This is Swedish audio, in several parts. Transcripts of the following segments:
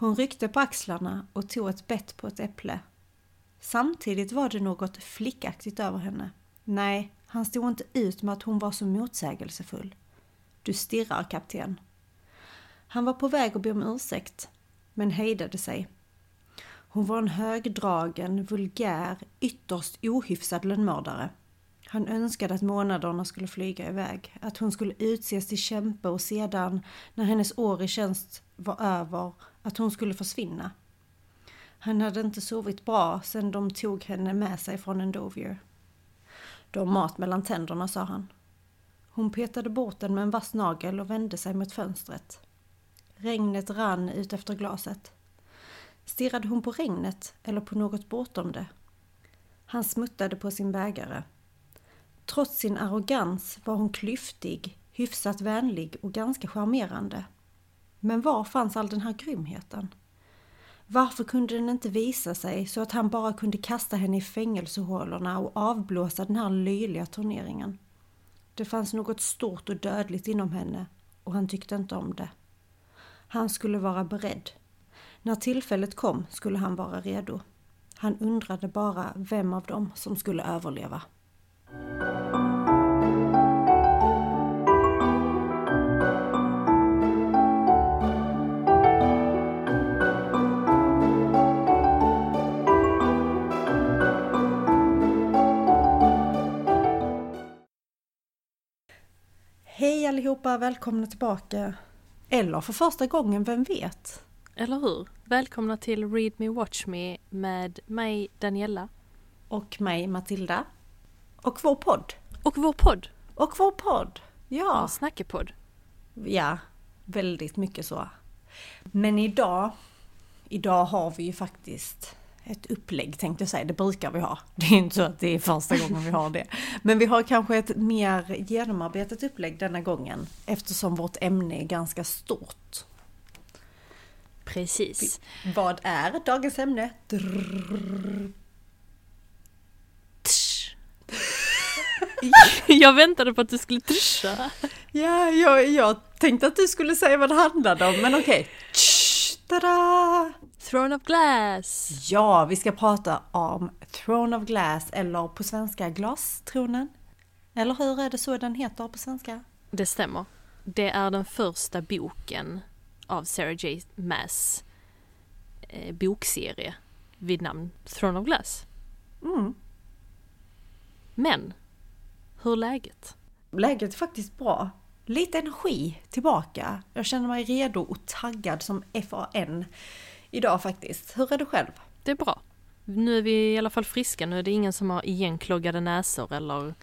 Hon ryckte på axlarna och tog ett bett på ett äpple. Samtidigt var det något flickaktigt över henne. Nej, han stod inte ut med att hon var så motsägelsefull. Du stirrar, kapten. Han var på väg att be om ursäkt, men hejdade sig. Hon var en högdragen, vulgär, ytterst ohyfsad lönnmördare. Han önskade att månaderna skulle flyga iväg, att hon skulle utses till kämpe och sedan, när hennes år i tjänst var över, att hon skulle försvinna. Han hade inte sovit bra sedan de tog henne med sig från Endovier. De mat mellan tänderna, sa han. Hon petade bort den med en vass nagel och vände sig mot fönstret. Regnet rann ut efter glaset. Stirrade hon på regnet eller på något bortom det? Han smuttade på sin bägare. Trots sin arrogans var hon klyftig, hyfsat vänlig och ganska charmerande. Men var fanns all den här grymheten? Varför kunde den inte visa sig så att han bara kunde kasta henne i fängelsehålorna och avblåsa den här löjliga turneringen? Det fanns något stort och dödligt inom henne och han tyckte inte om det. Han skulle vara beredd. När tillfället kom skulle han vara redo. Han undrade bara vem av dem som skulle överleva. Hej allihopa, välkomna tillbaka. Eller för första gången, vem vet? Eller hur? Välkomna till Read Me Watch Me med mig Daniela. Och mig Matilda. Och vår podd. Och vår podd. Och vår podd. Ja. Vår snackepodd. Ja, väldigt mycket så. Men idag, idag har vi ju faktiskt ett upplägg tänkte jag säga, det brukar vi ha. Det är inte så att det är första gången vi har det. Men vi har kanske ett mer genomarbetat upplägg denna gången eftersom vårt ämne är ganska stort. Precis. Vad är dagens ämne? jag väntade på att du skulle trscha. Ja, jag, jag tänkte att du skulle säga vad det handlade om, men okej. Okay. Throne of Glass! Ja, vi ska prata om Throne of Glass, eller på svenska Glastronen. Eller hur är det så den heter på svenska? Det stämmer. Det är den första boken av Sarah J. Maas eh, bokserie vid namn Throne of Glass. Mm. Men, hur är läget? Läget är faktiskt bra. Lite energi tillbaka. Jag känner mig redo och taggad som FAN idag faktiskt. Hur är du själv? Det är bra. Nu är vi i alla fall friska. Nu är det ingen som har igenkloggade näsor eller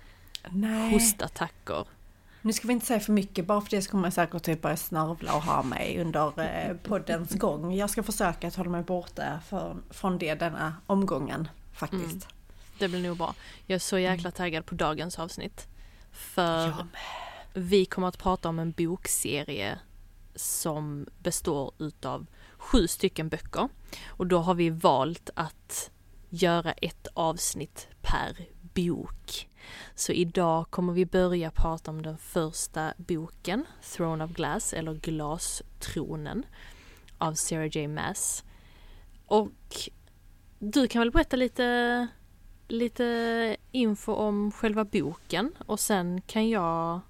Nej. hostattacker. Nu ska vi inte säga för mycket, bara för det så kommer jag säkert typ börja snörvla och ha mig under eh, poddens gång. Jag ska försöka att hålla mig borta från det denna omgången faktiskt. Mm. Det blir nog bra. Jag är så jäkla taggad på dagens avsnitt. För vi kommer att prata om en bokserie som består utav sju stycken böcker. Och då har vi valt att göra ett avsnitt per bok. Så idag kommer vi börja prata om den första boken, Throne of Glass eller Glastronen av Sarah J Maas. Och du kan väl berätta lite, lite info om själva boken och sen kan jag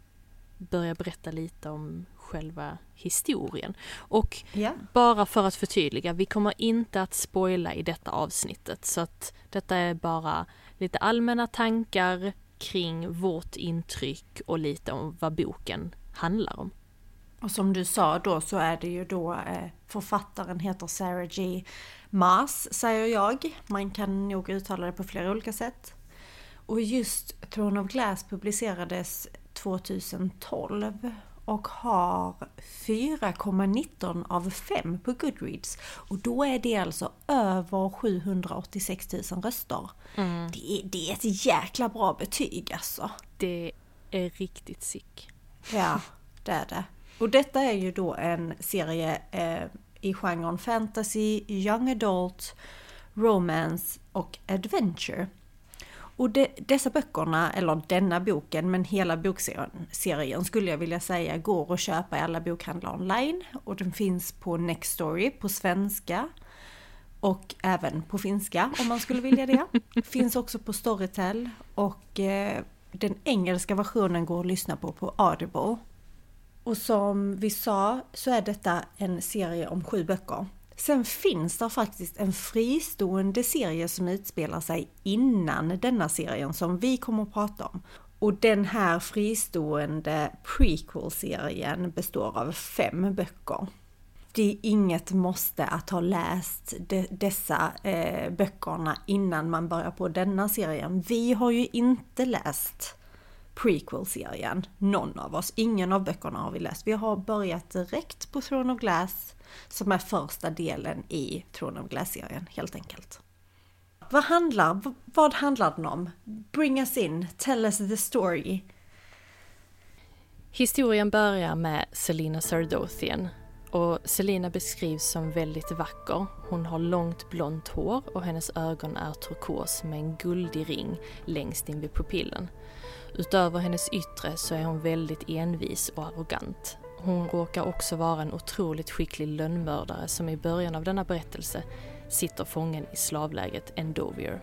börja berätta lite om själva historien. Och yeah. bara för att förtydliga, vi kommer inte att spoila i detta avsnittet så att detta är bara lite allmänna tankar kring vårt intryck och lite om vad boken handlar om. Och som du sa då så är det ju då eh, författaren heter Sarah G. Maas säger jag. Man kan nog uttala det på flera olika sätt. Och just Throne of Glass publicerades 2012 och har 4,19 av 5 på Goodreads. Och då är det alltså över 786 000 röster. Mm. Det, är, det är ett jäkla bra betyg alltså. Det är riktigt sick. Ja, det är det. Och detta är ju då en serie eh, i genren fantasy, young adult, romance och adventure. Och de, dessa böckerna, eller denna boken, men hela bokserien skulle jag vilja säga går att köpa i alla bokhandlar online. Och den finns på Nextory på svenska. Och även på finska om man skulle vilja det. finns också på Storytel och eh, den engelska versionen går att lyssna på på Audible. Och som vi sa så är detta en serie om sju böcker. Sen finns det faktiskt en fristående serie som utspelar sig innan denna serien som vi kommer att prata om. Och den här fristående prequel-serien består av fem böcker. Det är inget måste att ha läst de, dessa eh, böckerna innan man börjar på denna serien. Vi har ju inte läst prequel-serien, någon av oss. Ingen av böckerna har vi läst. Vi har börjat direkt på Throne of Glass som är första delen i Tron of Glass-serien helt enkelt. Vad handlar, vad handlar den om? Bring us in, tell us the story. Historien börjar med Selina Sardothian och Selina beskrivs som väldigt vacker. Hon har långt blont hår och hennes ögon är turkos med en guldig ring längst in vid pupillen. Utöver hennes yttre så är hon väldigt envis och arrogant. Hon råkar också vara en otroligt skicklig lönnmördare som i början av denna berättelse sitter fången i slavlägret Endovier.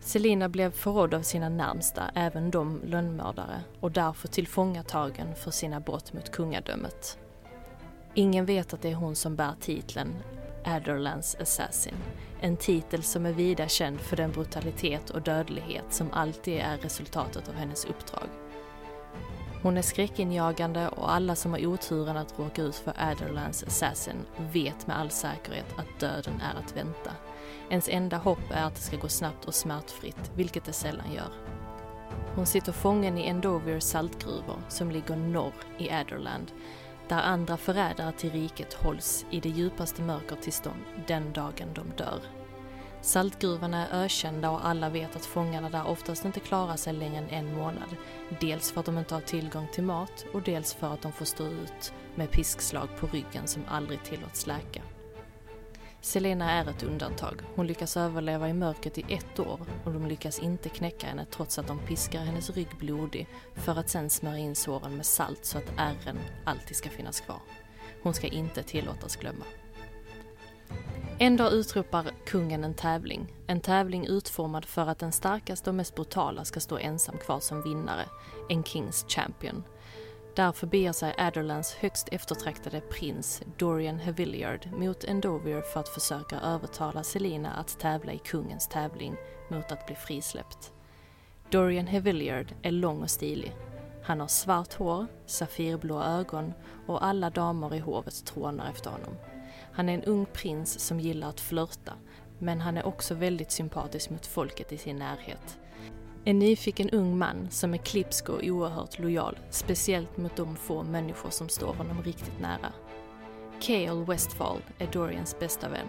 Selina blev förrådd av sina närmsta, även de lönnmördare, och därför tillfångatagen för sina brott mot kungadömet. Ingen vet att det är hon som bär titeln Adderlands Assassin. En titel som är vida känd för den brutalitet och dödlighet som alltid är resultatet av hennes uppdrag. Hon är skräckinjagande och alla som har oturen att råka ut för Adderlands Assassin vet med all säkerhet att döden är att vänta. Ens enda hopp är att det ska gå snabbt och smärtfritt, vilket det sällan gör. Hon sitter fången i Endovier saltgruvor som ligger norr i Adderland där andra förrädare till riket hålls i det djupaste mörker mörkertillstånd den dagen de dör. Saltgruvorna är ökända och alla vet att fångarna där oftast inte klarar sig längre än en månad. Dels för att de inte har tillgång till mat och dels för att de får stå ut med piskslag på ryggen som aldrig tillåts läka. Selena är ett undantag. Hon lyckas överleva i mörkret i ett år och de lyckas inte knäcka henne trots att de piskar hennes rygg blodig för att sen smörja in såren med salt så att ärren alltid ska finnas kvar. Hon ska inte tillåtas glömma. En dag utropar kungen en tävling. En tävling utformad för att den starkaste och mest brutala ska stå ensam kvar som vinnare. En Kings Champion. Därför beger sig Adderlands högst eftertraktade prins Dorian Hevilliard mot Endovier för att försöka övertala Selina att tävla i kungens tävling mot att bli frisläppt. Dorian Hevilliard är lång och stilig. Han har svart hår, safirblå ögon och alla damer i hovet trånar efter honom. Han är en ung prins som gillar att flörta, men han är också väldigt sympatisk mot folket i sin närhet. En nyfiken ung man som är klipsk och oerhört lojal, speciellt mot de få människor som står honom riktigt nära. Cale Westfall är Dorians bästa vän.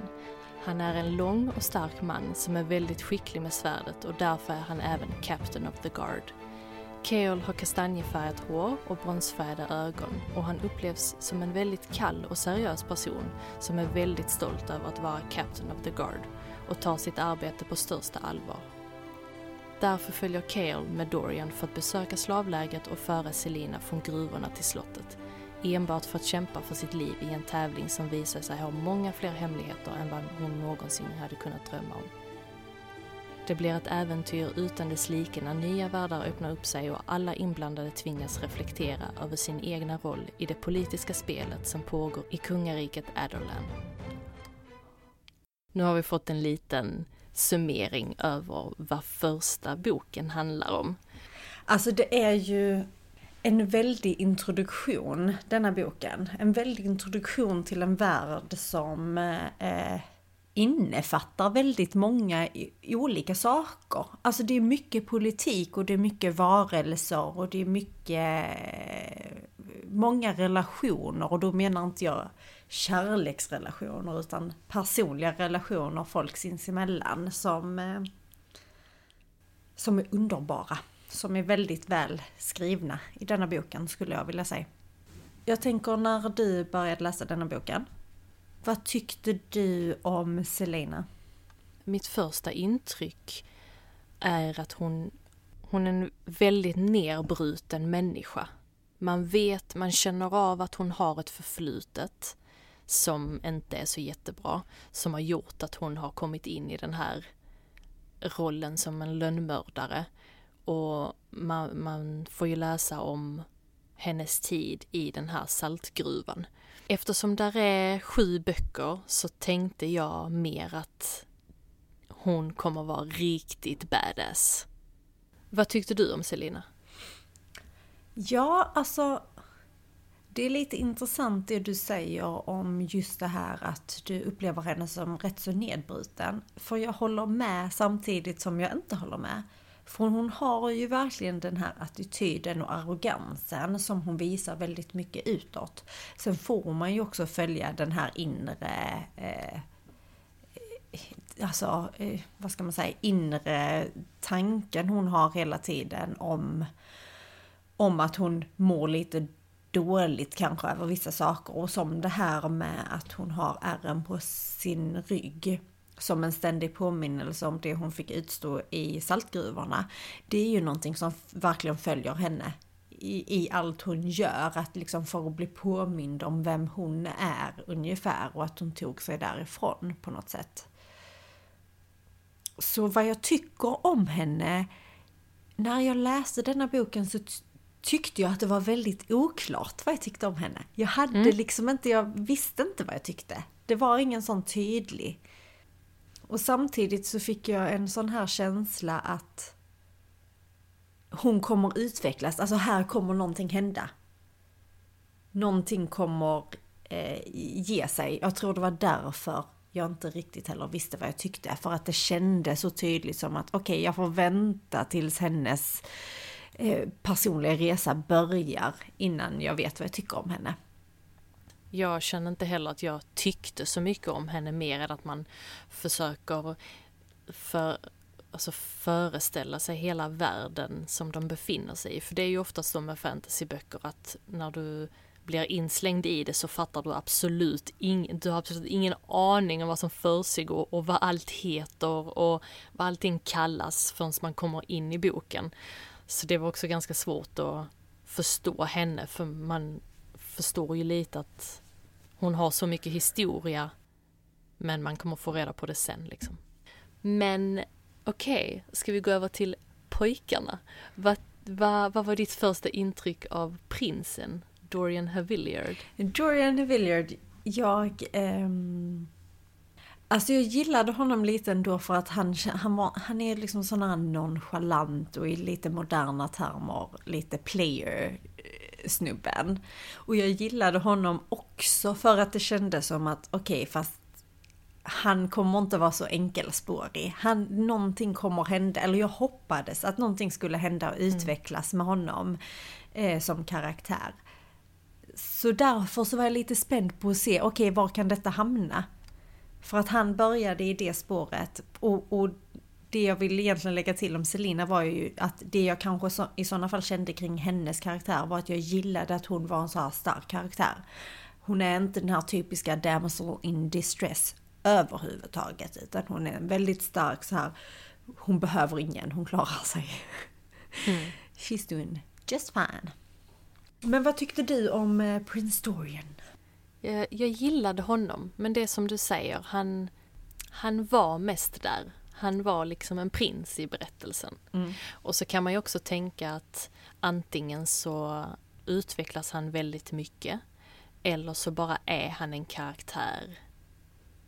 Han är en lång och stark man som är väldigt skicklig med svärdet och därför är han även Captain of the Guard. Keol har kastanjefärgat hår och bronsfärgade ögon och han upplevs som en väldigt kall och seriös person som är väldigt stolt över att vara Captain of the Guard och tar sitt arbete på största allvar. Därför följer Keol med Dorian för att besöka slavlägret och föra Selina från gruvorna till slottet. Enbart för att kämpa för sitt liv i en tävling som visar sig ha många fler hemligheter än vad hon någonsin hade kunnat drömma om. Det blir ett äventyr utan dess like när nya världar öppnar upp sig och alla inblandade tvingas reflektera över sin egna roll i det politiska spelet som pågår i kungariket Adderland. Nu har vi fått en liten summering över vad första boken handlar om. Alltså det är ju en väldig introduktion, denna boken. En väldig introduktion till en värld som eh, innefattar väldigt många olika saker. Alltså det är mycket politik och det är mycket varelser och det är mycket, eh, många relationer och då menar inte jag kärleksrelationer utan personliga relationer folk sinsemellan som, eh, som är underbara. Som är väldigt väl skrivna i denna boken skulle jag vilja säga. Jag tänker när du började läsa denna boken, vad tyckte du om Selena? Mitt första intryck är att hon, hon är en väldigt nerbruten människa. Man vet, man känner av att hon har ett förflutet som inte är så jättebra, som har gjort att hon har kommit in i den här rollen som en lönnmördare. Och man, man får ju läsa om hennes tid i den här saltgruvan. Eftersom där är sju böcker så tänkte jag mer att hon kommer vara riktigt badass. Vad tyckte du om Selina? Ja, alltså det är lite intressant det du säger om just det här att du upplever henne som rätt så nedbruten. För jag håller med samtidigt som jag inte håller med. För hon har ju verkligen den här attityden och arrogansen som hon visar väldigt mycket utåt. Sen får man ju också följa den här inre eh, eh, alltså, eh, vad ska man säga, inre tanken hon har hela tiden om, om att hon mår lite dåligt kanske över vissa saker och som det här med att hon har ärren på sin rygg som en ständig påminnelse om det hon fick utstå i saltgruvorna. Det är ju någonting som verkligen följer henne i, i allt hon gör, att liksom för att bli påmind om vem hon är ungefär och att hon tog sig därifrån på något sätt. Så vad jag tycker om henne, när jag läste denna boken så tyckte jag att det var väldigt oklart vad jag tyckte om henne. Jag hade mm. liksom inte, jag visste inte vad jag tyckte. Det var ingen sån tydlig. Och samtidigt så fick jag en sån här känsla att hon kommer utvecklas, alltså här kommer någonting hända. Någonting kommer eh, ge sig. Jag tror det var därför jag inte riktigt heller visste vad jag tyckte. För att det kändes så tydligt som att okej, okay, jag får vänta tills hennes eh, personliga resa börjar innan jag vet vad jag tycker om henne. Jag känner inte heller att jag tyckte så mycket om henne mer än att man försöker för, alltså föreställa sig hela världen som de befinner sig i. För det är ju oftast så med fantasyböcker att när du blir inslängd i det så fattar du absolut, ing, du har absolut ingen aning om vad som försiggår och vad allt heter och vad allting kallas förrän man kommer in i boken. Så det var också ganska svårt att förstå henne för man förstår ju lite att hon har så mycket historia men man kommer få reda på det sen liksom. Men okej, okay, ska vi gå över till pojkarna? Vad, vad, vad var ditt första intryck av prinsen? Dorian Havillard? Dorian Havillard, jag... Um, alltså jag gillade honom lite ändå för att han, han, var, han är liksom sån här nonchalant och i lite moderna termer lite player snubben. Och jag gillade honom också för att det kändes som att okej okay, fast han kommer inte vara så enkelspårig. Han, någonting kommer hända, eller jag hoppades att någonting skulle hända och mm. utvecklas med honom eh, som karaktär. Så därför så var jag lite spänd på att se, okej okay, var kan detta hamna? För att han började i det spåret och, och det jag vill egentligen lägga till om Selina var ju att det jag kanske så, i sådana fall kände kring hennes karaktär var att jag gillade att hon var en så här stark karaktär. Hon är inte den här typiska damsel in distress överhuvudtaget utan hon är väldigt stark så här. Hon behöver ingen, hon klarar sig. Mm. She's doing just fine. Men vad tyckte du om eh, Prince Dorian? Jag, jag gillade honom, men det som du säger, han, han var mest där. Han var liksom en prins i berättelsen. Mm. Och så kan man ju också tänka att antingen så utvecklas han väldigt mycket eller så bara är han en karaktär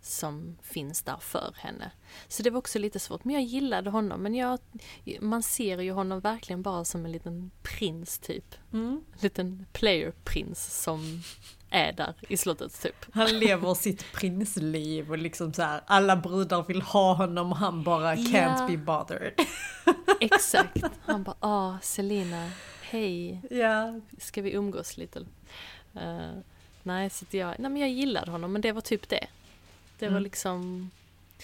som finns där för henne. Så det var också lite svårt, men jag gillade honom. Men jag, man ser ju honom verkligen bara som en liten prins typ. Mm. En liten player-prins som är där i slutet typ. Han lever sitt prinsliv och liksom så här, alla brudar vill ha honom och han bara can't ja. be bothered. Exakt, han bara ah Selina, hej, ja. ska vi umgås lite? Uh, nej, så jag, nej men jag gillade honom men det var typ det. Det var mm. liksom...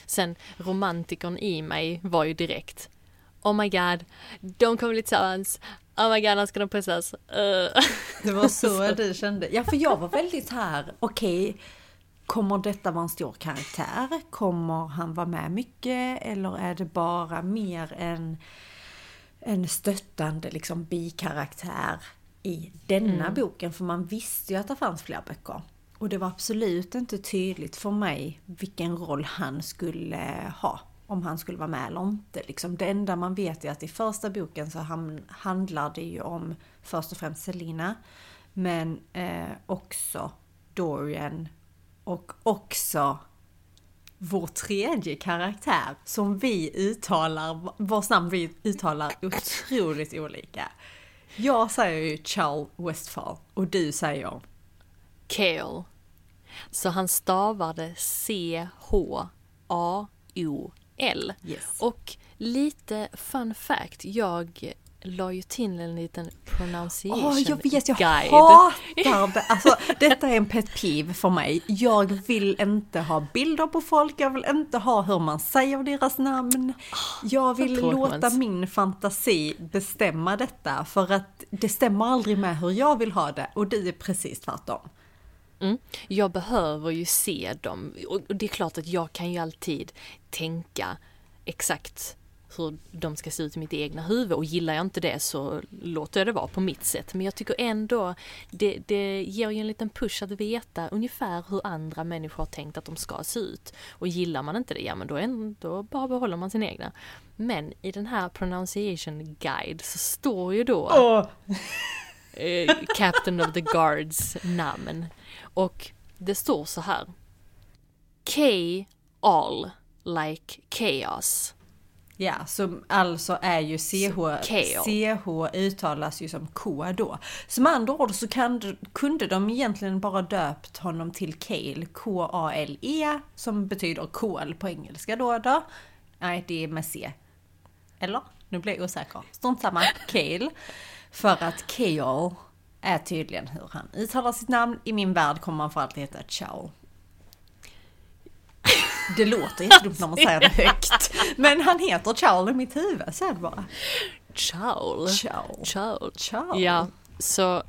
Sen romantikern i mig var ju direkt Oh my god, de kommer bli tillsammans. Oh my god, han ska de pussas. Uh. Det var så du kände. Ja, för jag var väldigt här, okej, okay, Kommer detta vara en stor karaktär? Kommer han vara med mycket? Eller är det bara mer en, en stöttande liksom bikaraktär i denna mm. boken? För man visste ju att det fanns fler böcker. Och det var absolut inte tydligt för mig vilken roll han skulle ha. Om han skulle vara med eller inte. Liksom det enda man vet är att i första boken så handlar det ju om först och främst Selina. Men eh, också Dorian och också vår tredje karaktär som vi uttalar, vars namn vi uttalar otroligt olika. Jag säger ju Charles Westfall och du säger? Kale. Så han stavade C.H. A. O. C-H-A-O-L. Yes. Och lite fun fact, jag la ju till en liten pronunciation oh, jag vet, jag guide. hatar det. Alltså, detta är en pet peeve för mig. Jag vill inte ha bilder på folk, jag vill inte ha hur man säger deras namn. Jag vill låta min fantasi bestämma detta för att det stämmer aldrig med hur jag vill ha det och det är precis tvärtom. Mm. Jag behöver ju se dem och det är klart att jag kan ju alltid tänka exakt hur de ska se ut i mitt egna huvud och gillar jag inte det så låter jag det vara på mitt sätt. Men jag tycker ändå det, det ger ju en liten push att veta ungefär hur andra människor har tänkt att de ska se ut. Och gillar man inte det, ja men då, är, då bara behåller man sin egna. Men i den här pronunciation guide så står ju då oh. Captain of the Guards namn. Och det står så här. K all like chaos. Ja, som alltså är ju CH, CH uttalas ju som K då. Som andra ord så kan, kunde de egentligen bara döpt honom till Kale, K-A-L-E, som betyder kol på engelska då då. Nej, det är med C. Eller? Nu blir jag osäker. Strunt samma, Kale. För att Kale är tydligen hur han uttalar sitt namn. I min värld kommer han för alltid heta Chow. Det låter jättedumt när man säger det högt. Men han heter Charles i mitt huvud, så är det bara. Charles. Charles. Charles. Charles. Ja, så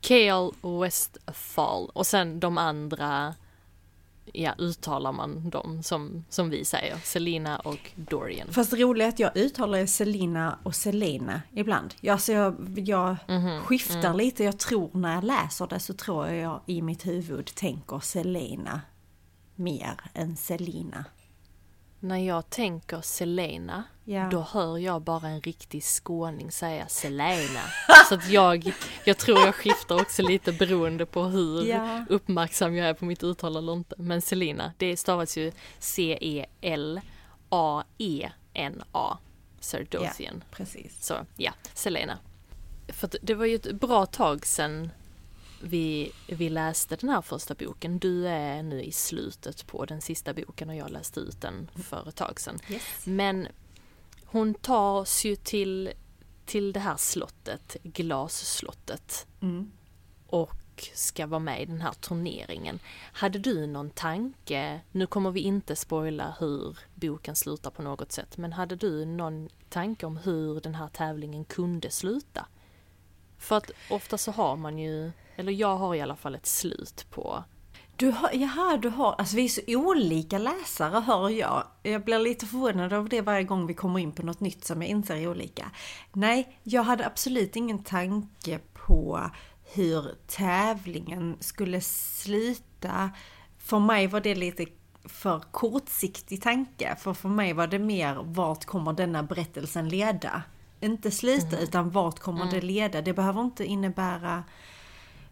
Kale Westfall och sen de andra ja, uttalar man dem som, som vi säger, Selina och Dorian. Fast det roliga är att jag uttalar Selina och Selena ibland. Jag, alltså jag, jag mm -hmm. skiftar mm. lite, jag tror när jag läser det så tror jag jag i mitt huvud tänker Selena mer än Selina. När jag tänker Selena, ja. då hör jag bara en riktig skåning säga Selena. Så att jag, jag tror jag skiftar också lite beroende på hur ja. uppmärksam jag är på mitt uttal eller inte. Men Selina, det stavas ju C-E-L-A-E-N-A. Sardothian. Ja, precis. Så ja, Selena. För det var ju ett bra tag sedan vi, vi läste den här första boken. Du är nu i slutet på den sista boken och jag läste ut den för ett tag sedan. Yes. Men hon tar oss ju till, till det här slottet, glasslottet. Mm. Och ska vara med i den här turneringen. Hade du någon tanke, nu kommer vi inte spoila hur boken slutar på något sätt, men hade du någon tanke om hur den här tävlingen kunde sluta? För att ofta så har man ju eller jag har i alla fall ett slut på du har, jaha, du har, alltså vi är så olika läsare hör jag. Jag blir lite förvånad av det varje gång vi kommer in på något nytt som jag inser är olika. Nej, jag hade absolut ingen tanke på hur tävlingen skulle sluta. För mig var det lite för kortsiktig tanke. För för mig var det mer, vart kommer denna berättelsen leda? Inte sluta, mm. utan vart kommer mm. det leda? Det behöver inte innebära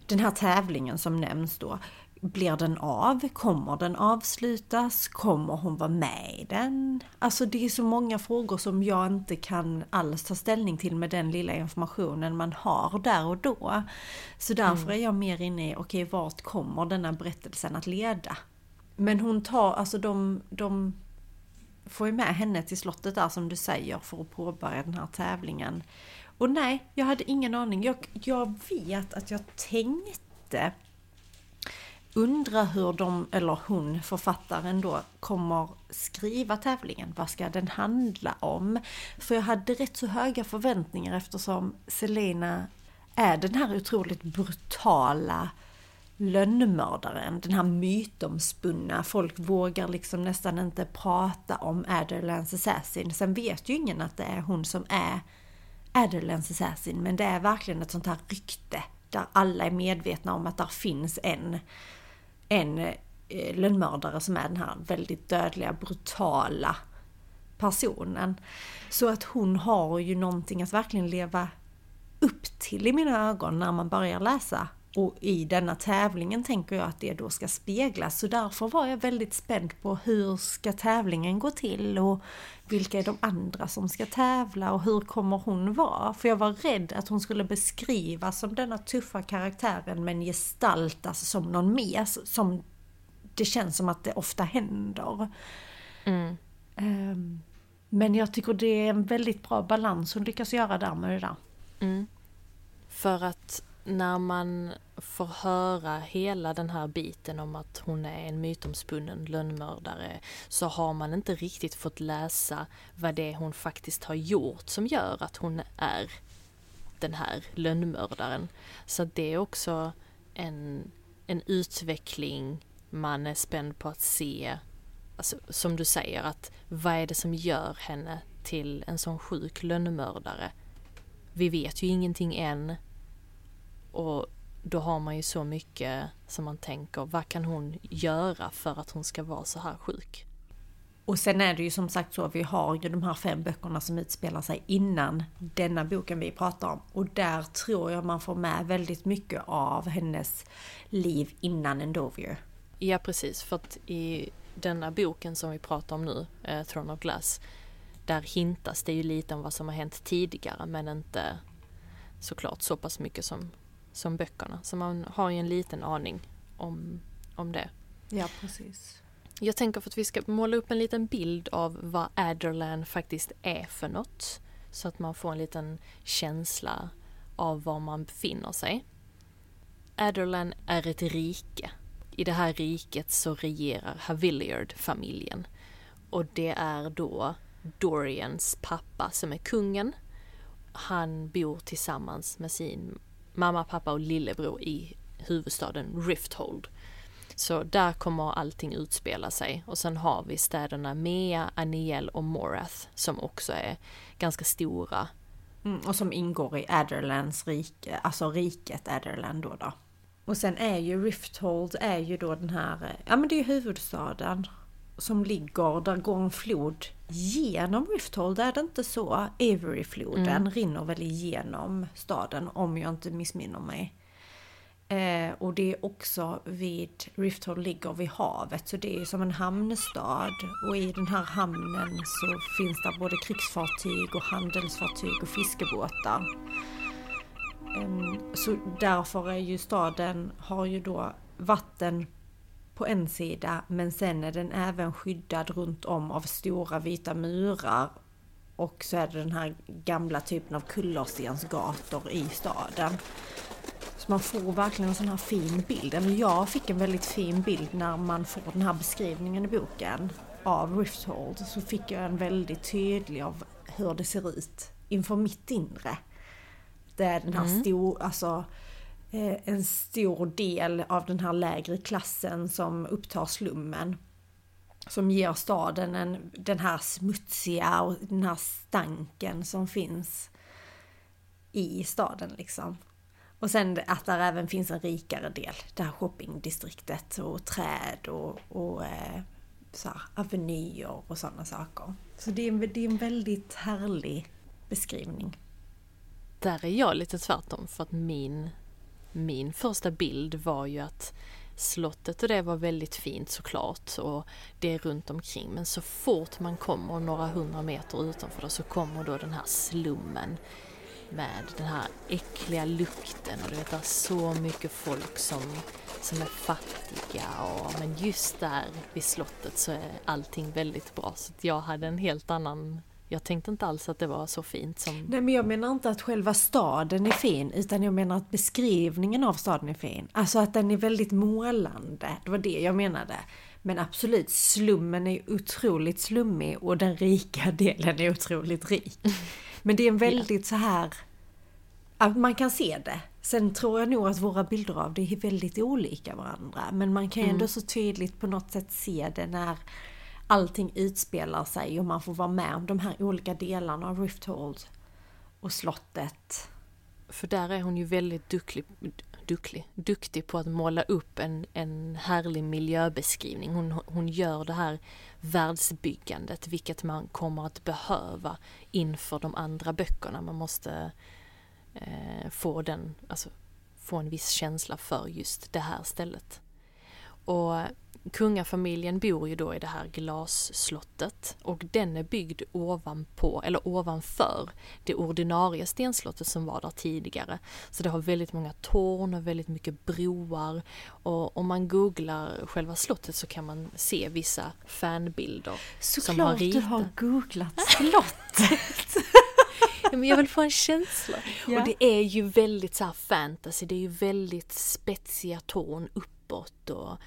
den här tävlingen som nämns då, blir den av? Kommer den avslutas? Kommer hon vara med i den? Alltså det är så många frågor som jag inte kan alls ta ställning till med den lilla informationen man har där och då. Så därför mm. är jag mer inne i, okej okay, vart kommer denna berättelsen att leda? Men hon tar, alltså de, de får ju med henne till slottet där som du säger för att påbörja den här tävlingen. Och nej, jag hade ingen aning. Jag, jag vet att jag tänkte undra hur de, eller hon, författaren då, kommer skriva tävlingen. Vad ska den handla om? För jag hade rätt så höga förväntningar eftersom Selena är den här otroligt brutala lönnmördaren, den här mytomspunna. Folk vågar liksom nästan inte prata om Adderlands Assassin. Sen vet ju ingen att det är hon som är Adderlands Assassin, men det är verkligen ett sånt här rykte där alla är medvetna om att där finns en, en eh, lönnmördare som är den här väldigt dödliga, brutala personen. Så att hon har ju någonting att verkligen leva upp till i mina ögon när man börjar läsa. Och i denna tävlingen tänker jag att det då ska speglas. Så därför var jag väldigt spänd på hur ska tävlingen gå till och vilka är de andra som ska tävla och hur kommer hon vara? För jag var rädd att hon skulle beskrivas som denna tuffa karaktären men gestaltas som någon mer. Som det känns som att det ofta händer. Mm. Um, men jag tycker det är en väldigt bra balans hon lyckas göra där med det där. Mm. För att när man får höra hela den här biten om att hon är en mytomspunnen lönnmördare så har man inte riktigt fått läsa vad det är hon faktiskt har gjort som gör att hon är den här lönnmördaren. Så det är också en, en utveckling man är spänd på att se. Alltså, som du säger, att vad är det som gör henne till en sån sjuk lönnmördare? Vi vet ju ingenting än och då har man ju så mycket som man tänker, vad kan hon göra för att hon ska vara så här sjuk? Och sen är det ju som sagt så, vi har ju de här fem böckerna som utspelar sig innan denna boken vi pratar om. Och där tror jag man får med väldigt mycket av hennes liv innan Endovier. Ja precis, för att i denna boken som vi pratar om nu, eh, Throne of Glass, där hintas det ju lite om vad som har hänt tidigare men inte såklart så pass mycket som som böckerna. Så man har ju en liten aning om, om det. Ja, precis. Jag tänker för att vi ska måla upp en liten bild av vad Adderland faktiskt är för något. Så att man får en liten känsla av var man befinner sig. Adderland är ett rike. I det här riket så regerar Haviliard-familjen. Och det är då Dorians pappa som är kungen. Han bor tillsammans med sin mamma, pappa och lillebror i huvudstaden Rifthold. Så där kommer allting utspela sig och sen har vi städerna Mea, Aniel och Morath som också är ganska stora. Mm, och som ingår i Adderlands rike, alltså riket Adderland då, då. Och sen är ju Rifthold är ju då den här, eh, ja men det är huvudstaden som ligger, där går en flod genom Rifthold, är det inte så? Averyfloden mm. rinner väl igenom staden om jag inte missminner mig. Eh, och det är också vid, Rifthold ligger vid havet så det är som en hamnstad och i den här hamnen så finns det både krigsfartyg och handelsfartyg och fiskebåtar. Eh, så därför är ju staden, har ju då vatten på en sida men sen är den även skyddad runt om av stora vita murar. Och så är det den här gamla typen av kullerstensgator i staden. Så man får verkligen en sån här fin bild. Eller jag fick en väldigt fin bild när man får den här beskrivningen i boken av Rifthold. Så fick jag en väldigt tydlig av hur det ser ut inför mitt inre. Det är den här mm. stor, alltså Eh, en stor del av den här lägre klassen som upptar slummen. Som ger staden en, den här smutsiga och den här stanken som finns i staden liksom. Och sen att där även finns en rikare del, det här shoppingdistriktet och träd och, och eh, så här, avenyer och sådana saker. Så det är, det är en väldigt härlig beskrivning. Där är jag lite tvärtom för att min min första bild var ju att slottet och det var väldigt fint såklart och det runt omkring. Men så fort man kommer några hundra meter utanför då så kommer då den här slummen med den här äckliga lukten och du vet det är så mycket folk som, som är fattiga och men just där vid slottet så är allting väldigt bra. Så jag hade en helt annan jag tänkte inte alls att det var så fint som... Nej men jag menar inte att själva staden är fin utan jag menar att beskrivningen av staden är fin. Alltså att den är väldigt målande. Det var det jag menade. Men absolut, slummen är otroligt slummig och den rika delen är otroligt rik. Men det är en väldigt så här... man kan se det. Sen tror jag nog att våra bilder av det är väldigt olika varandra. Men man kan ju ändå så tydligt på något sätt se det när allting utspelar sig och man får vara med om de här olika delarna av Rifthold och slottet. För där är hon ju väldigt duktig, duktig, duktig på att måla upp en, en härlig miljöbeskrivning. Hon, hon gör det här världsbyggandet, vilket man kommer att behöva inför de andra böckerna. Man måste eh, få den, alltså få en viss känsla för just det här stället. Och kungafamiljen bor ju då i det här glasslottet och den är byggd ovanpå, eller ovanför, det ordinarie stenslottet som var där tidigare. Så det har väldigt många torn och väldigt mycket broar och om man googlar själva slottet så kan man se vissa fanbilder. Såklart du har googlat slottet! men jag vill få en känsla. Ja. Och det är ju väldigt så fantasy, det är ju väldigt spetsiga torn uppåt och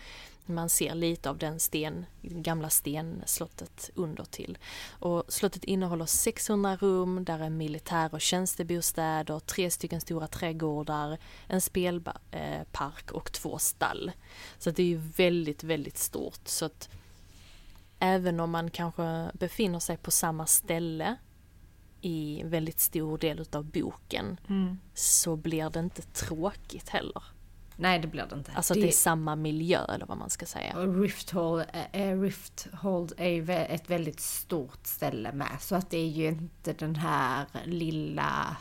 man ser lite av den sten, gamla stenslottet under till. Och slottet innehåller 600 rum, där är militär och tjänstebostäder, tre stycken stora trädgårdar, en spelpark och två stall. Så det är ju väldigt, väldigt stort. Så att även om man kanske befinner sig på samma ställe i väldigt stor del utav boken mm. så blir det inte tråkigt heller. Nej det blir det inte. Alltså det... att det är samma miljö eller vad man ska säga. Och Rifthold, äh, Rifthold är ju ett väldigt stort ställe med. Så att det är ju inte den här lilla...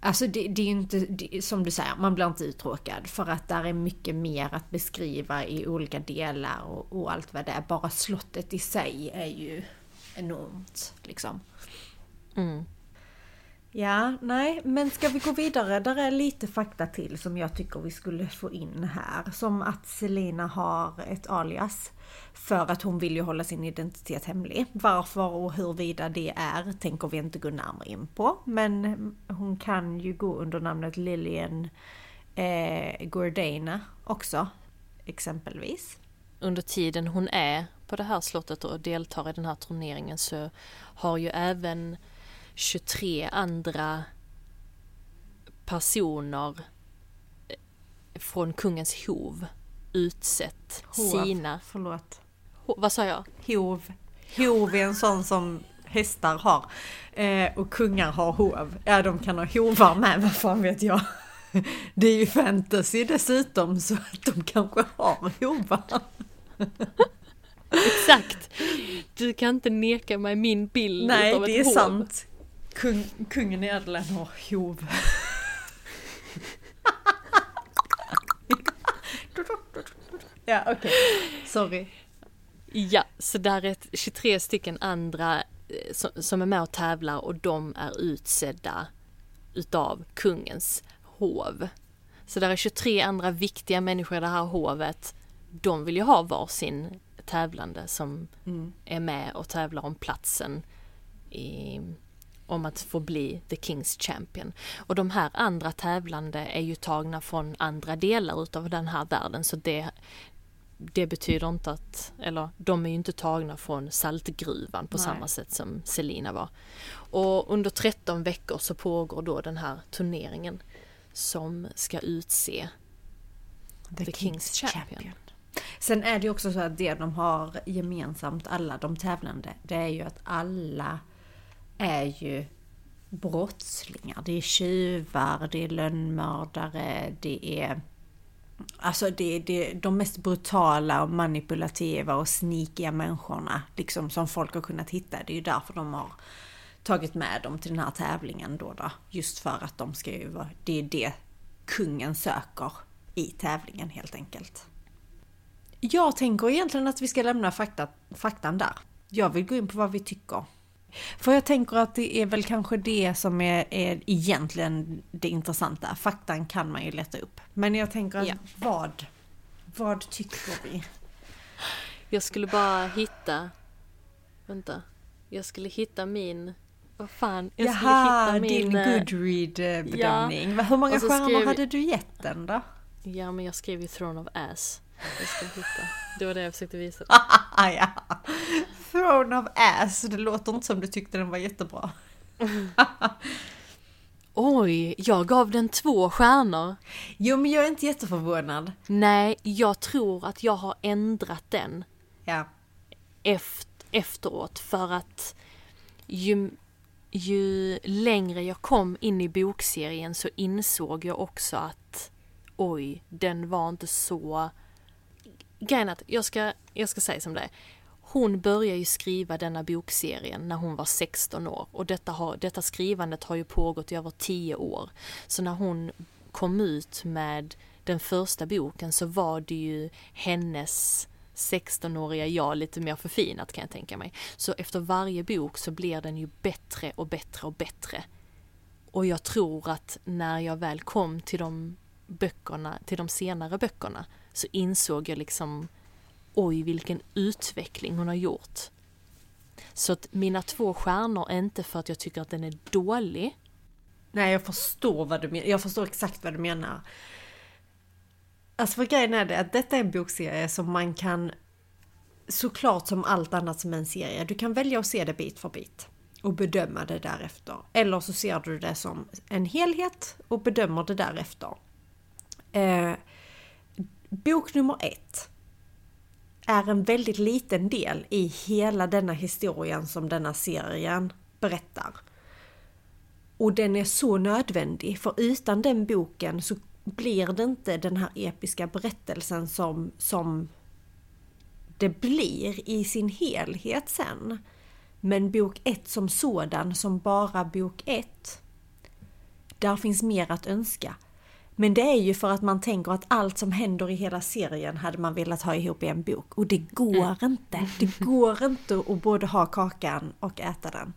Alltså det, det är ju inte, det, som du säger, man blir inte uttråkad. För att där är mycket mer att beskriva i olika delar och, och allt vad det är. Bara slottet i sig är ju enormt liksom. Mm. Ja, nej, men ska vi gå vidare? Där är lite fakta till som jag tycker vi skulle få in här. Som att Selina har ett alias. För att hon vill ju hålla sin identitet hemlig. Varför och huruvida det är tänker vi inte gå närmare in på. Men hon kan ju gå under namnet Lillian eh, Gordana också. Exempelvis. Under tiden hon är på det här slottet och deltar i den här turneringen så har ju även 23 andra personer eh, från kungens hov utsett hov, sina... Förlåt. Ho, vad sa jag? Hov. Hov är en sån som hästar har. Eh, och kungar har hov. Ja, de kan ha hovar med, vad fan vet jag. Det är ju fantasy dessutom, så att de kanske har hovar. Exakt! Du kan inte neka mig min bild Nej, av ett det är hov. sant. Kung, kungen i Adelen har hov. ja, okej. Okay. Sorry. Ja, så där är 23 stycken andra eh, som är med och tävlar och de är utsedda utav kungens hov. Så där är 23 andra viktiga människor i det här hovet. De vill ju ha varsin tävlande som mm. är med och tävlar om platsen i, om att få bli the Kings Champion. Och de här andra tävlande är ju tagna från andra delar utav den här världen så det, det betyder inte att, eller de är ju inte tagna från saltgruvan på Nej. samma sätt som Selina var. Och under 13 veckor så pågår då den här turneringen som ska utse The, the Kings, Kings Champion. Champion. Sen är det ju också så att det de har gemensamt, alla de tävlande, det är ju att alla är ju brottslingar. Det är tjuvar, det är lönnmördare, det är Alltså det, det, de mest brutala och manipulativa och snikiga människorna liksom som folk har kunnat hitta. Det är ju därför de har tagit med dem till den här tävlingen då. då. Just för att de ska ju vara, det är det kungen söker i tävlingen helt enkelt. Jag tänker egentligen att vi ska lämna fakta, faktan där. Jag vill gå in på vad vi tycker. För jag tänker att det är väl kanske det som är, är egentligen det intressanta. Faktan kan man ju leta upp. Men jag tänker att ja. vad, vad tycker vi? Jag skulle bara hitta, vänta, jag skulle hitta min vad fan, jag Jaha, skulle hitta min... din eh, Goodread-bedömning. Ja. Hur många stjärnor skrev... hade du gett den då? Ja, men jag skrev ju Throne of Ass. Jag ska hitta. Det var det jag försökte visa. ja. Throne of Ass, det låter inte som du tyckte den var jättebra. Oj, jag gav den två stjärnor. Jo, men jag är inte jätteförvånad. Nej, jag tror att jag har ändrat den Ja. efter, efteråt för att ju, ju längre jag kom in i bokserien så insåg jag också att oj, den var inte så... Grejen att jag ska, jag ska säga som det är. Hon började ju skriva denna bokserien när hon var 16 år och detta, har, detta skrivandet har ju pågått i över 10 år. Så när hon kom ut med den första boken så var det ju hennes 16-åriga jag lite mer förfinat kan jag tänka mig. Så efter varje bok så blir den ju bättre och bättre och bättre. Och jag tror att när jag väl kom till de böckerna, till de senare böckerna, så insåg jag liksom oj vilken utveckling hon har gjort. Så att mina två stjärnor är inte för att jag tycker att den är dålig. Nej, jag förstår vad du menar. Jag förstår exakt vad du menar. Alltså för grejen är det att detta är en bokserie som man kan såklart som allt annat som en serie. Du kan välja att se det bit för bit och bedöma det därefter. Eller så ser du det som en helhet och bedömer det därefter. Eh, bok nummer ett är en väldigt liten del i hela denna historien som denna serien berättar. Och den är så nödvändig, för utan den boken så blir det inte den här episka berättelsen som, som det blir i sin helhet sen. Men bok ett som sådan, som bara bok ett, där finns mer att önska. Men det är ju för att man tänker att allt som händer i hela serien hade man velat ha ihop i en bok. Och det går mm. inte. Det går inte att både ha kakan och äta den.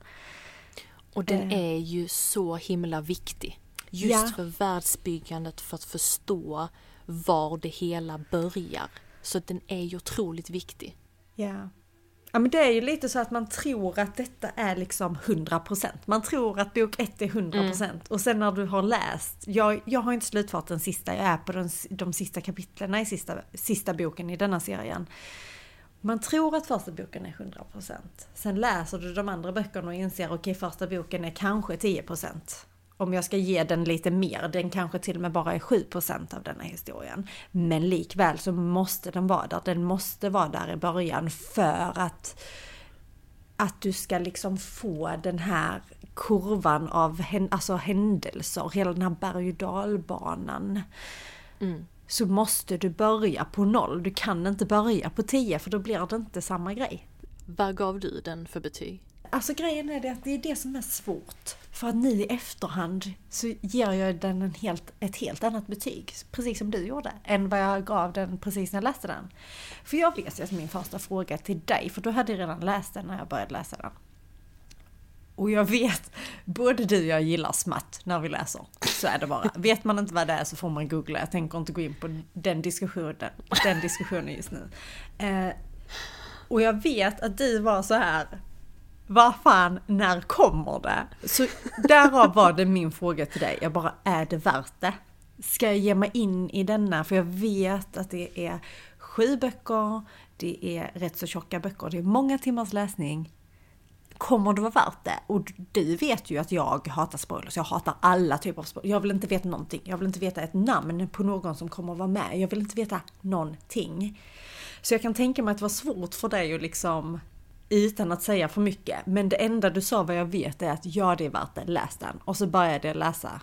Och den eh. är ju så himla viktig. Just ja. för världsbyggandet, för att förstå var det hela börjar. Så den är ju otroligt viktig. Ja. Ja men det är ju lite så att man tror att detta är liksom 100%. Man tror att bok 1 är 100% mm. och sen när du har läst, jag, jag har inte slutfört den sista, jag är på den, de sista kapitlen i sista, sista boken i denna serien. Man tror att första boken är 100%. Sen läser du de andra böckerna och inser okej okay, första boken är kanske 10% om jag ska ge den lite mer, den kanske till och med bara är 7% av denna historien. Men likväl så måste den vara där, den måste vara där i början för att att du ska liksom få den här kurvan av alltså händelser, hela den här berg och dalbanan. Mm. Så måste du börja på noll. Du kan inte börja på 10 för då blir det inte samma grej. Vad gav du den för betyg? Alltså grejen är det att det är det som är svårt. För att nu i efterhand så ger jag den en helt, ett helt annat betyg, precis som du gjorde, än vad jag gav den precis när jag läste den. För jag vet ju att min första fråga till dig, för du hade redan läst den när jag började läsa den. Och jag vet, både du och jag gillar smatt när vi läser. Så är det bara. Vet man inte vad det är så får man googla. Jag tänker inte gå in på den diskussionen, den diskussionen just nu. Eh, och jag vet att du var så här vad fan, när kommer det? Så därav var det min fråga till dig. Jag bara, är det värt det? Ska jag ge mig in i denna? För jag vet att det är sju böcker, det är rätt så tjocka böcker, det är många timmars läsning. Kommer det vara värt det? Och du vet ju att jag hatar spoilers. Jag hatar alla typer av spoilers. Jag vill inte veta någonting. Jag vill inte veta ett namn på någon som kommer att vara med. Jag vill inte veta någonting. Så jag kan tänka mig att det var svårt för dig att liksom utan att säga för mycket. Men det enda du sa vad jag vet är att ja det är värt det, läs den. Och så började jag läsa.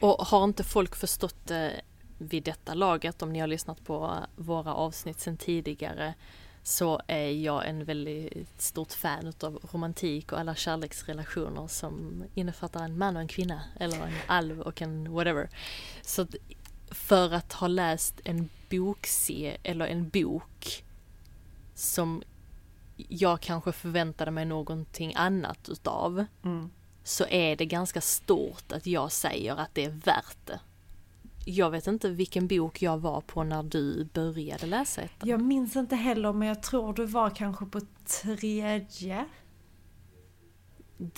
Och har inte folk förstått det vid detta laget, om ni har lyssnat på våra avsnitt sedan tidigare, så är jag en väldigt stort fan utav romantik och alla kärleksrelationer som innefattar en man och en kvinna, eller en alv och en whatever. Så för att ha läst en bokse eller en bok som jag kanske förväntade mig någonting annat utav. Mm. Så är det ganska stort att jag säger att det är värt det. Jag vet inte vilken bok jag var på när du började läsa ettan. Jag minns inte heller men jag tror du var kanske på tredje.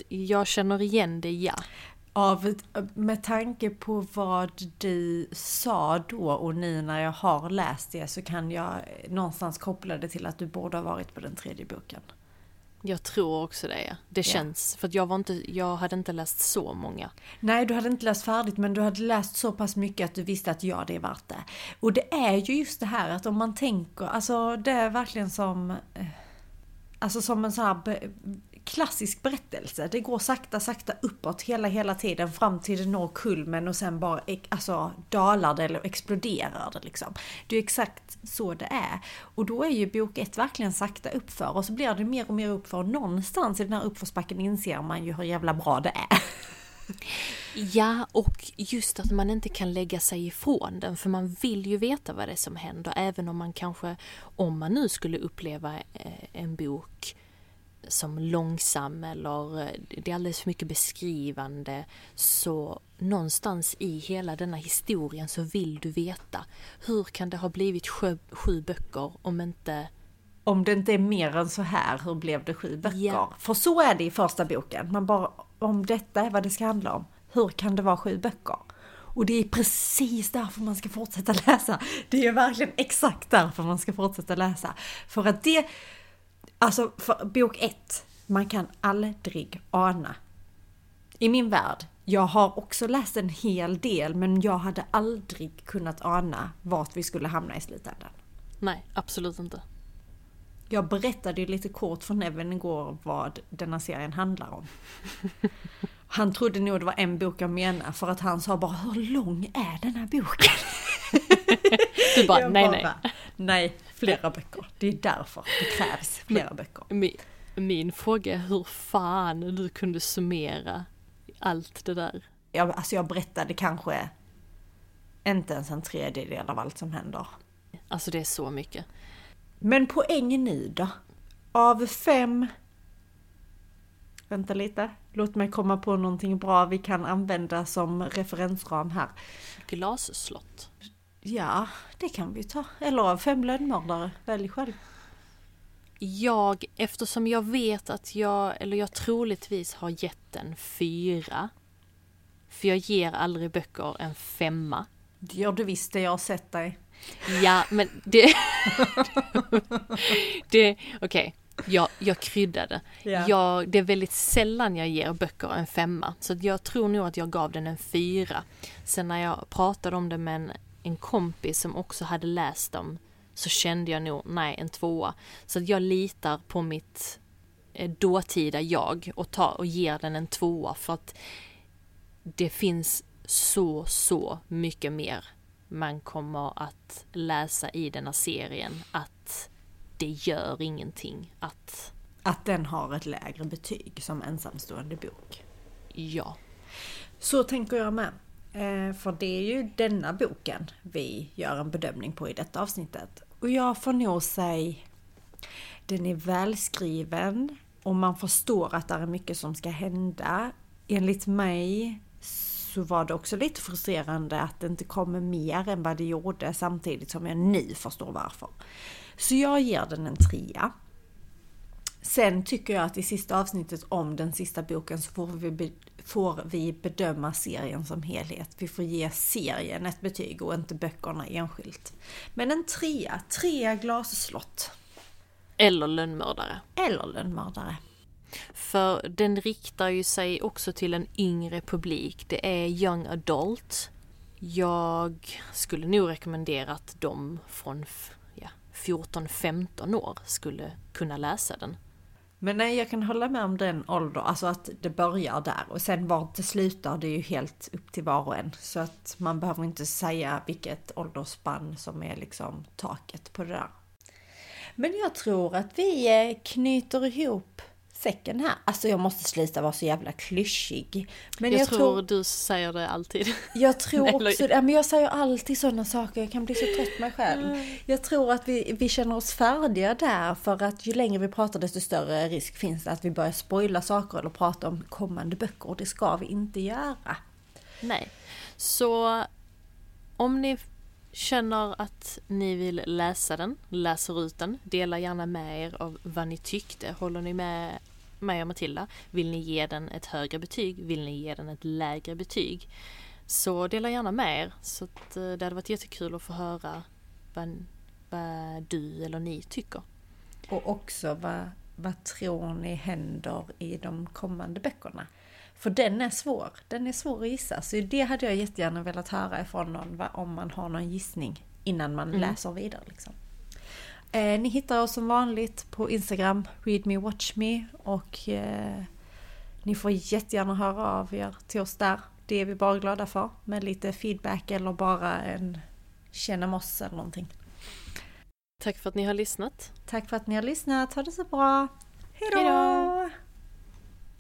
Jag känner igen det, ja av, med tanke på vad du sa då och nu när jag har läst det så kan jag någonstans koppla det till att du borde ha varit på den tredje boken. Jag tror också det. Det känns, för att jag, var inte, jag hade inte läst så många. Nej, du hade inte läst färdigt men du hade läst så pass mycket att du visste att ja, det är värt det. Och det är ju just det här att om man tänker, alltså det är verkligen som eh, Alltså som en sån här klassisk berättelse. Det går sakta, sakta uppåt hela, hela tiden fram till det når kulmen och sen bara alltså, dalar det eller exploderar det liksom. Det är exakt så det är. Och då är ju bok ett verkligen sakta uppför och så blir det mer och mer uppför och någonstans i den här uppförsbacken inser man ju hur jävla bra det är. Ja, och just att man inte kan lägga sig ifrån den för man vill ju veta vad det är som händer även om man kanske, om man nu skulle uppleva eh, en bok som långsam eller eh, det är alldeles för mycket beskrivande så någonstans i hela denna historien så vill du veta hur kan det ha blivit sju, sju böcker om inte Om det inte är mer än så här, hur blev det sju böcker? Ja. För så är det i första boken. Man bara, om detta är vad det ska handla om, hur kan det vara sju böcker? Och det är precis därför man ska fortsätta läsa. Det är verkligen exakt därför man ska fortsätta läsa. För att det, alltså för bok ett, man kan aldrig ana. I min värld, jag har också läst en hel del men jag hade aldrig kunnat ana vart vi skulle hamna i slutändan. Nej, absolut inte. Jag berättade ju lite kort för Nevin igår vad denna serien handlar om. Han trodde nog det var en bok jag menade för att han sa bara hur lång är den här boken? Du bara, Jag nej bara, nej. Nej, flera böcker. Det är därför det krävs flera böcker. Min, min fråga är hur fan du kunde summera allt det där. Jag, alltså jag berättade kanske inte ens en tredjedel av allt som händer. Alltså det är så mycket. Men poängen nu då? Av fem... Vänta lite. Låt mig komma på någonting bra vi kan använda som referensram här. Glasslott. Ja, det kan vi ta. Eller av fem lönnmördare. Välj själv. Jag, eftersom jag vet att jag, eller jag troligtvis har gett den fyra. För jag ger aldrig böcker en femma. Det gör du visst det jag har sett dig. Ja, men det... det Okej, jag, jag kryddade. Ja. Jag, det är väldigt sällan jag ger böcker en femma. Så jag tror nog att jag gav den en fyra. Sen när jag pratade om det med en, en kompis som också hade läst dem så kände jag nog, nej, en tvåa. Så jag litar på mitt eh, dåtida jag och, tar, och ger den en tvåa för att det finns så, så mycket mer man kommer att läsa i denna serien att det gör ingenting att Att den har ett lägre betyg som ensamstående bok. ja, Så tänker jag med. Eh, för det är ju denna boken vi gör en bedömning på i detta avsnittet. Och jag får nog säga, den är välskriven och man förstår att det är mycket som ska hända. Enligt mig så var det också lite frustrerande att det inte kommer mer än vad det gjorde samtidigt som jag nu förstår varför. Så jag ger den en trea. Sen tycker jag att i sista avsnittet om den sista boken så får vi, får vi bedöma serien som helhet. Vi får ge serien ett betyg och inte böckerna enskilt. Men en trea, tre glasslott. eller lönnmördare. Eller lönnmördare. För den riktar ju sig också till en yngre publik. Det är young adult. Jag skulle nog rekommendera att de från 14-15 år skulle kunna läsa den. Men nej, jag kan hålla med om den åldern, alltså att det börjar där och sen var det slutar det är ju helt upp till var och en. Så att man behöver inte säga vilket åldersspann som är liksom taket på det där. Men jag tror att vi eh, knyter ihop säcken här. Alltså jag måste sluta vara så jävla klyschig. Men jag, jag, tror, tror, du säger det alltid. jag tror också ja, men jag säger alltid sådana saker, jag kan bli så trött mig själv. Jag tror att vi, vi känner oss färdiga där för att ju längre vi pratar desto större risk finns det att vi börjar spoila saker eller prata om kommande böcker och det ska vi inte göra. Nej. Så om ni känner att ni vill läsa den, läser ut den, dela gärna med er av vad ni tyckte. Håller ni med mig och Matilda? Vill ni ge den ett högre betyg? Vill ni ge den ett lägre betyg? Så dela gärna med er. Så att, eh, det hade varit jättekul att få höra vad, vad du eller ni tycker. Och också vad vad tror ni händer i de kommande böckerna? För den är svår. Den är svår att gissa. Så det hade jag jättegärna velat höra ifrån någon om man har någon gissning innan man mm. läser vidare. Liksom. Eh, ni hittar oss som vanligt på Instagram, readmewatchme och eh, ni får jättegärna höra av er till oss där. Det är vi bara glada för med lite feedback eller bara en känna moss eller någonting. Tack för att ni har lyssnat. Tack för att ni har lyssnat. Ha det så bra. Hejdå! Hejdå!